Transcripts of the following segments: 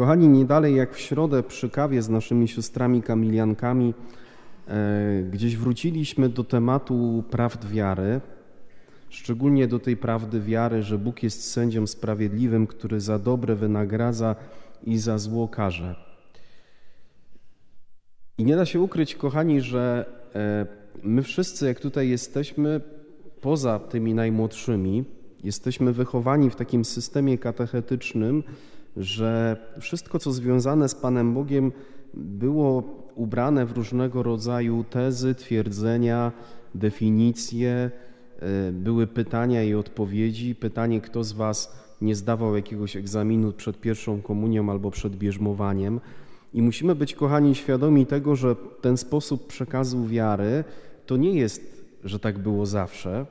Kochani, nie dalej jak w środę przy kawie z naszymi siostrami kamiliankami, e, gdzieś wróciliśmy do tematu prawd wiary, szczególnie do tej prawdy wiary, że Bóg jest sędzią sprawiedliwym, który za dobre wynagradza i za zło karze. I nie da się ukryć, kochani, że e, my wszyscy, jak tutaj jesteśmy, poza tymi najmłodszymi, jesteśmy wychowani w takim systemie katechetycznym, że wszystko, co związane z Panem Bogiem, było ubrane w różnego rodzaju tezy, twierdzenia, definicje, e, były pytania i odpowiedzi. Pytanie, kto z Was nie zdawał jakiegoś egzaminu przed pierwszą komunią albo przed bierzmowaniem. I musimy być, kochani, świadomi tego, że ten sposób przekazu wiary to nie jest, że tak było zawsze,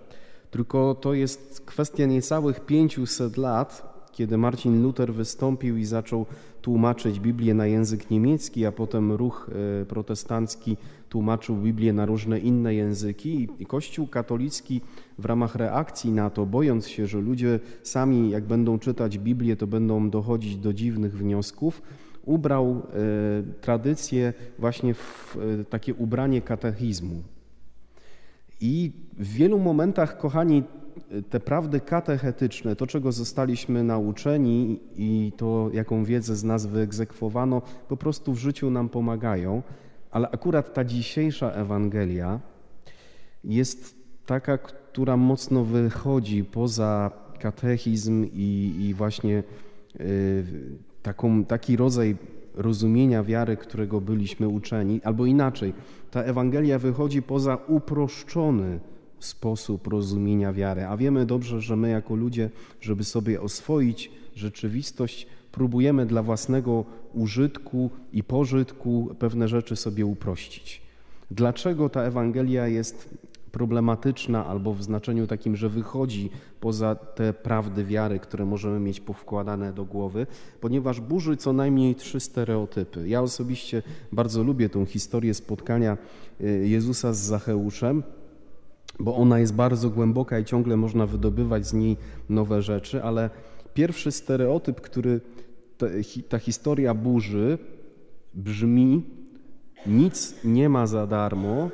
tylko to jest kwestia niecałych 500 lat, kiedy Marcin Luther wystąpił i zaczął tłumaczyć Biblię na język niemiecki, a potem ruch e, protestancki tłumaczył Biblię na różne inne języki i Kościół katolicki w ramach reakcji na to, bojąc się, że ludzie sami jak będą czytać Biblię, to będą dochodzić do dziwnych wniosków, ubrał e, tradycję właśnie w e, takie ubranie katechizmu. I w wielu momentach, kochani, te prawdy katechetyczne, to czego zostaliśmy nauczeni i to jaką wiedzę z nas wyegzekwowano, po prostu w życiu nam pomagają, ale akurat ta dzisiejsza Ewangelia jest taka, która mocno wychodzi poza katechizm i, i właśnie y, taką, taki rodzaj rozumienia wiary, którego byliśmy uczeni, albo inaczej, ta Ewangelia wychodzi poza uproszczony sposób rozumienia wiary. A wiemy dobrze, że my jako ludzie, żeby sobie oswoić rzeczywistość, próbujemy dla własnego użytku i pożytku pewne rzeczy sobie uprościć. Dlaczego ta Ewangelia jest problematyczna albo w znaczeniu takim, że wychodzi poza te prawdy wiary, które możemy mieć powkładane do głowy, ponieważ burzy co najmniej trzy stereotypy. Ja osobiście bardzo lubię tą historię spotkania y, Jezusa z Zacheuszem, bo ona jest bardzo głęboka i ciągle można wydobywać z niej nowe rzeczy, ale pierwszy stereotyp, który ta historia burzy, brzmi: Nic nie ma za darmo,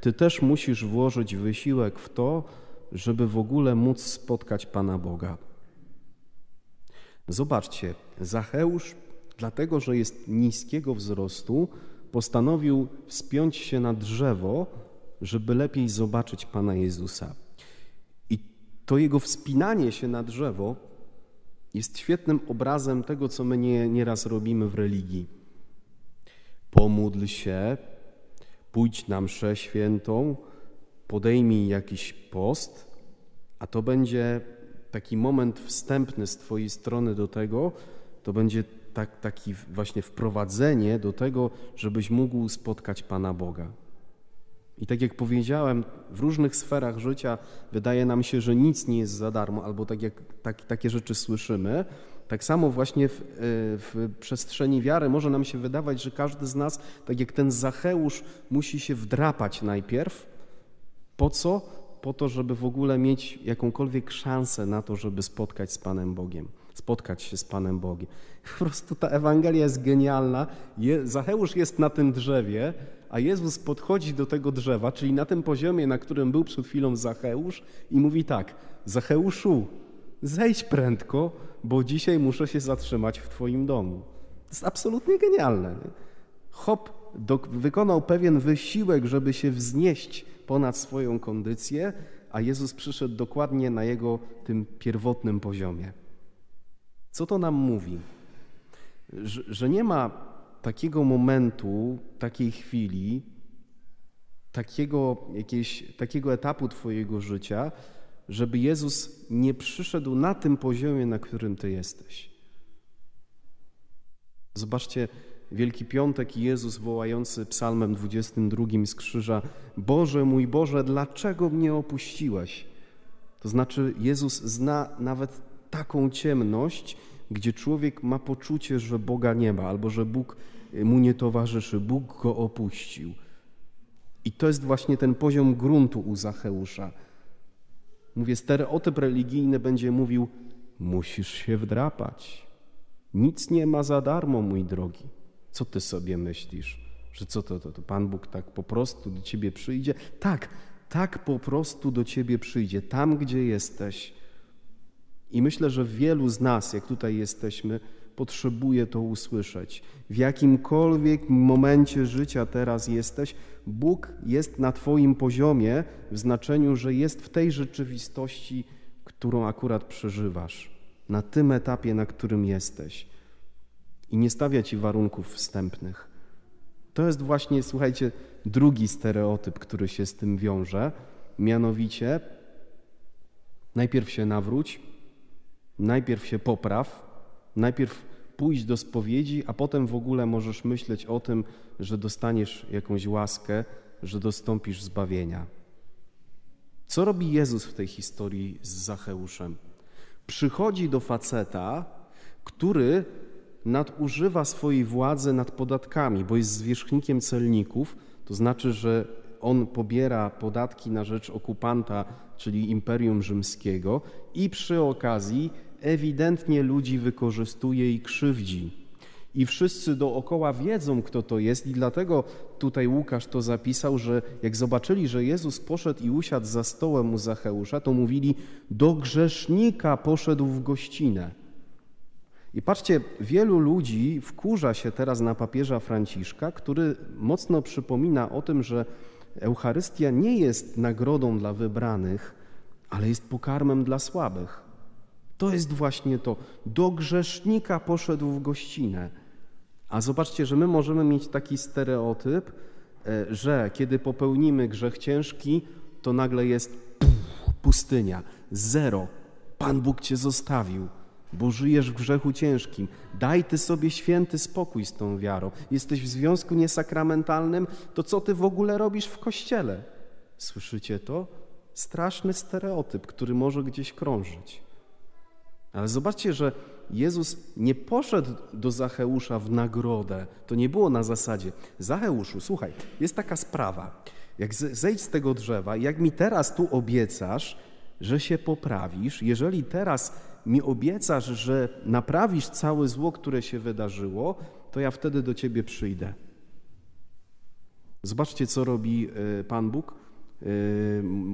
ty też musisz włożyć wysiłek w to, żeby w ogóle móc spotkać Pana Boga. Zobaczcie, Zacheusz, dlatego że jest niskiego wzrostu, postanowił wspiąć się na drzewo, żeby lepiej zobaczyć Pana Jezusa. I to jego wspinanie się na drzewo jest świetnym obrazem tego, co my nie, nieraz robimy w religii. Pomódl się, pójdź na mszę świętą, podejmij jakiś post, a to będzie taki moment wstępny z Twojej strony do tego, to będzie tak, taki właśnie wprowadzenie do tego, żebyś mógł spotkać Pana Boga. I tak jak powiedziałem, w różnych sferach życia wydaje nam się, że nic nie jest za darmo, albo tak jak tak, takie rzeczy słyszymy, tak samo właśnie w, e, w, przestrzeni wiary może nam się wydawać, że każdy z nas, tak jak ten Zacheusz, musi się wdrapać najpierw. Po co? Po to, żeby w ogóle mieć jakąkolwiek szansę na to, żeby spotkać z Panem Bogiem, spotkać się z Panem Bogiem. Po prostu ta Ewangelia jest genialna. Je, Zacheusz jest na tym drzewie, a Jezus podchodzi do tego drzewa, czyli na tym poziomie, na którym był przed chwilą Zacheusz i mówi tak, Zacheuszu, zejdź prędko, bo dzisiaj muszę się zatrzymać w Twoim domu. To jest absolutnie genialne. Hop do, wykonał pewien wysiłek, żeby się wznieść ponad swoją kondycję, a Jezus przyszedł dokładnie na jego tym pierwotnym poziomie. Co to nam mówi? Że, że nie ma takiego momentu, takiej chwili, takiego, jakiegoś, takiego etapu Twojego życia, żeby Jezus nie przyszedł na tym poziomie, na którym Ty jesteś. Zobaczcie, Wielki Piątek i Jezus wołający psalmem 22 z krzyża Boże mój Boże, dlaczego mnie opuściłeś? To znaczy Jezus zna nawet taką ciemność, gdzie człowiek ma poczucie, że Boga nie ma, albo że Bóg mu nie towarzyszy, Bóg go opuścił. I to jest właśnie ten poziom gruntu u Zacheusza. Mówię, stereotyp religijny będzie mówił, musisz się wdrapać, Nic nie ma za darmo, mój drogi. Co ty sobie myślisz? Że co to, to, to Pan Bóg tak po prostu do ciebie przyjdzie? Tak, tak po prostu do ciebie przyjdzie, tam gdzie jesteś. I myślę, że wielu z nas, jak tutaj jesteśmy, potrzebuje to usłyszeć. W jakimkolwiek momencie życia teraz jesteś, Bóg jest na Twoim poziomie w znaczeniu, że jest w tej rzeczywistości, którą akurat przeżywasz, na tym etapie, na którym jesteś. I nie stawia Ci warunków wstępnych. To jest właśnie, słuchajcie, drugi stereotyp, który się z tym wiąże, mianowicie najpierw się nawróć, najpierw się popraw, najpierw pójść do spowiedzi, a potem w ogóle możesz myśleć o tym, że dostaniesz jakąś łaskę, że dostąpisz zbawienia. Co robi Jezus w tej historii z Zacheuszem? Przychodzi do faceta, który nadużywa swojej władzy nad podatkami, bo jest zwierzchnikiem celników, to znaczy, że on pobiera podatki na rzecz okupanta, czyli Imperium Rzymskiego i przy okazji ewidentnie ludzi wykorzystuje i krzywdzi. I wszyscy dookoła wiedzą, kto to jest, i dlatego tutaj Łukasz to zapisał, że jak zobaczyli, że Jezus poszedł i usiadł za stołem u Zacheusza, to mówili: Do grzesznika poszedł w gościnę. I patrzcie, wielu ludzi wkurza się teraz na papieża Franciszka, który mocno przypomina o tym, że Eucharystia nie jest nagrodą dla wybranych, ale jest pokarmem dla słabych. To jest właśnie to. Do grzesznika poszedł w gościnę. A zobaczcie, że my możemy mieć taki stereotyp, e, że kiedy popełnimy grzech ciężki, to nagle jest pustynia, zero. Pan Bóg cię zostawił, bo żyjesz w grzechu ciężkim. Daj ty sobie święty spokój z tą wiarą. Jesteś w związku niesakramentalnym, to co ty w ogóle robisz w kościele? Słyszycie to? Straszny stereotyp, który może gdzieś krążyć. Ale zobaczcie, że Jezus nie poszedł do Zacheusza w nagrodę. To nie było na zasadzie, Zacheuszu, słuchaj, jest taka sprawa. Jak zejdź z tego drzewa, jak mi teraz tu obiecasz, że się poprawisz, jeżeli teraz mi obiecasz, że naprawisz całe zło, które się wydarzyło, to ja wtedy do ciebie przyjdę. Zobaczcie, co robi e, Pan Bóg, e,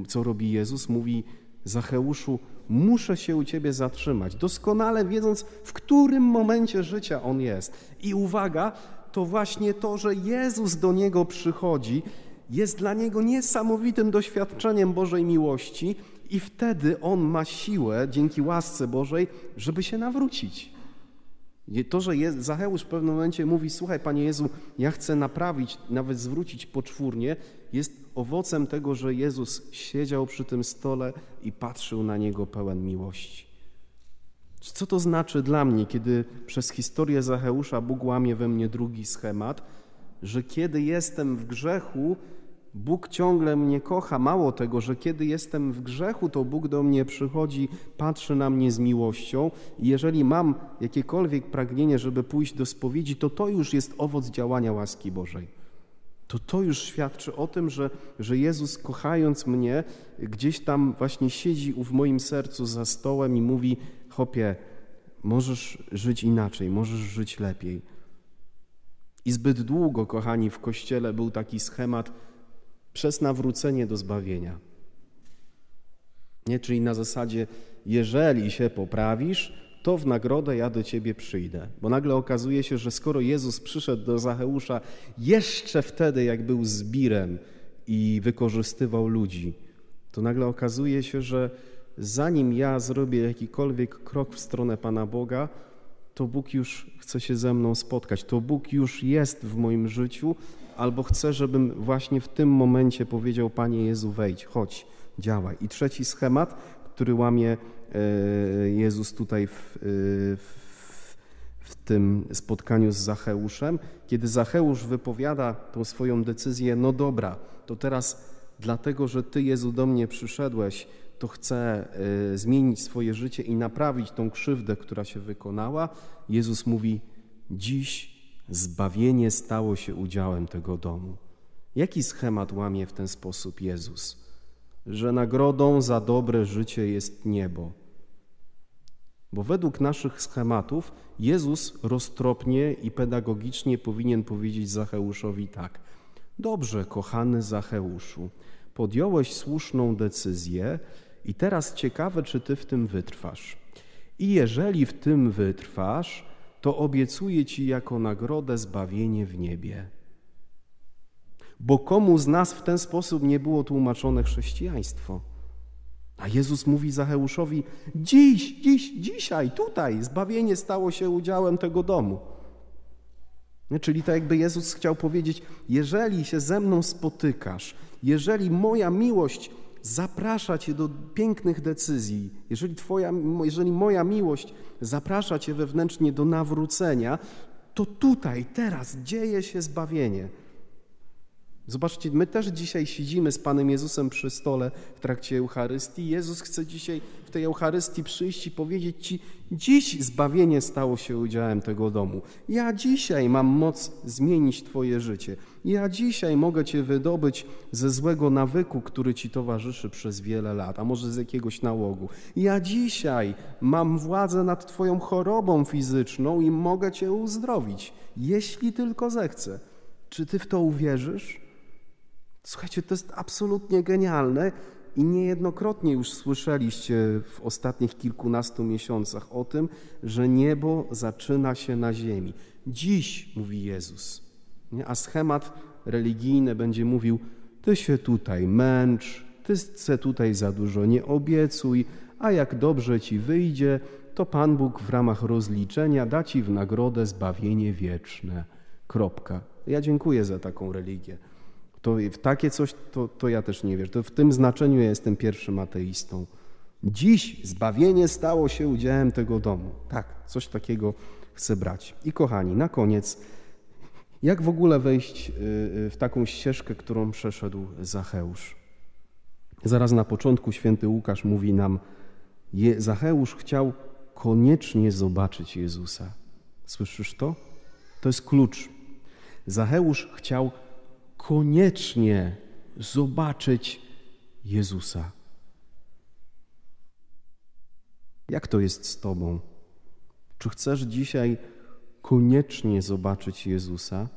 co robi Jezus. Mówi Zacheuszu, muszę się u Ciebie zatrzymać, doskonale wiedząc, w którym momencie życia on jest. I uwaga, to właśnie to, że Jezus do niego przychodzi, jest dla niego niesamowitym doświadczeniem Bożej miłości, i wtedy on ma siłę, dzięki łasce Bożej, żeby się nawrócić. To, że Zacheusz w pewnym momencie mówi: Słuchaj, Panie Jezu, ja chcę naprawić, nawet zwrócić poczwórnie, jest owocem tego, że Jezus siedział przy tym stole i patrzył na niego pełen miłości. Co to znaczy dla mnie, kiedy przez historię Zacheusza Bóg łamie we mnie drugi schemat, że kiedy jestem w grzechu, Bóg ciągle mnie kocha. Mało tego, że kiedy jestem w grzechu, to Bóg do mnie przychodzi, patrzy na mnie z miłością. Jeżeli mam jakiekolwiek pragnienie, żeby pójść do spowiedzi, to to już jest owoc działania łaski Bożej. To to już świadczy o tym, że, że Jezus, kochając mnie, gdzieś tam właśnie siedzi w moim sercu za stołem i mówi: Chopie, możesz żyć inaczej, możesz żyć lepiej. I zbyt długo, kochani, w kościele był taki schemat przez nawrócenie do zbawienia. Nie, czyli na zasadzie, jeżeli się poprawisz, to w nagrodę ja do ciebie przyjdę. Bo nagle okazuje się, że skoro Jezus przyszedł do Zacheusza jeszcze wtedy, jak był zbirem i wykorzystywał ludzi, to nagle okazuje się, że zanim ja zrobię jakikolwiek krok w stronę Pana Boga, to Bóg już chce się ze mną spotkać, to Bóg już jest w moim życiu, albo chce, żebym właśnie w tym momencie powiedział: Panie Jezu, wejdź, chodź, działaj. I trzeci schemat, który łamie e, Jezus tutaj w, e, w, w tym spotkaniu z Zacheuszem, kiedy Zacheusz wypowiada tą swoją decyzję: No dobra, to teraz dlatego, że Ty, Jezu, do mnie przyszedłeś, to chcę e, zmienić swoje życie i naprawić tą krzywdę, która się wykonała. Jezus mówi: Dziś zbawienie stało się udziałem tego domu. Jaki schemat łamie w ten sposób Jezus? Że nagrodą za dobre życie jest niebo. Bo według naszych schematów Jezus roztropnie i pedagogicznie powinien powiedzieć Zacheuszowi tak: Dobrze, kochany Zacheuszu, podjąłeś słuszną decyzję i teraz ciekawe, czy ty w tym wytrwasz. I jeżeli w tym wytrwasz, to obiecuję ci jako nagrodę zbawienie w niebie. Bo komu z nas w ten sposób nie było tłumaczone chrześcijaństwo? A Jezus mówi Zacheuszowi: Dziś, dziś, dzisiaj, tutaj zbawienie stało się udziałem tego domu. Czyli tak jakby Jezus chciał powiedzieć: Jeżeli się ze mną spotykasz, jeżeli moja miłość zaprasza Cię do pięknych decyzji, jeżeli, twoja, jeżeli moja miłość zaprasza Cię wewnętrznie do nawrócenia, to tutaj, teraz dzieje się zbawienie. Zobaczcie, my też dzisiaj siedzimy z Panem Jezusem przy stole w trakcie Eucharystii. Jezus chce dzisiaj w tej Eucharystii przyjść i powiedzieć Ci: Dziś zbawienie stało się udziałem tego domu. Ja dzisiaj mam moc zmienić Twoje życie. Ja dzisiaj mogę Cię wydobyć ze złego nawyku, który Ci towarzyszy przez wiele lat, a może z jakiegoś nałogu. Ja dzisiaj mam władzę nad Twoją chorobą fizyczną i mogę Cię uzdrowić, jeśli tylko zechcę. Czy Ty w to uwierzysz? Słuchajcie, to jest absolutnie genialne i niejednokrotnie już słyszeliście w ostatnich kilkunastu miesiącach o tym, że niebo zaczyna się na ziemi. Dziś, mówi Jezus. A schemat religijny będzie mówił: Ty się tutaj męcz, ty se tutaj za dużo nie obiecuj, a jak dobrze ci wyjdzie, to Pan Bóg w ramach rozliczenia da ci w nagrodę zbawienie wieczne. Kropka. Ja dziękuję za taką religię to w takie coś to, to ja też nie wierzę. To w tym znaczeniu ja jestem pierwszym ateistą. Dziś zbawienie stało się udziałem tego domu. Tak, coś takiego chcę brać. I kochani, na koniec, jak w ogóle wejść y, y, w taką ścieżkę, którą przeszedł Zacheusz? Zaraz na początku święty Łukasz mówi nam, Zacheusz chciał koniecznie zobaczyć Jezusa. Słyszysz to? To jest klucz. Zacheusz chciał koniecznie zobaczyć Jezusa. Jak to jest z Tobą? Czy chcesz dzisiaj koniecznie zobaczyć Jezusa?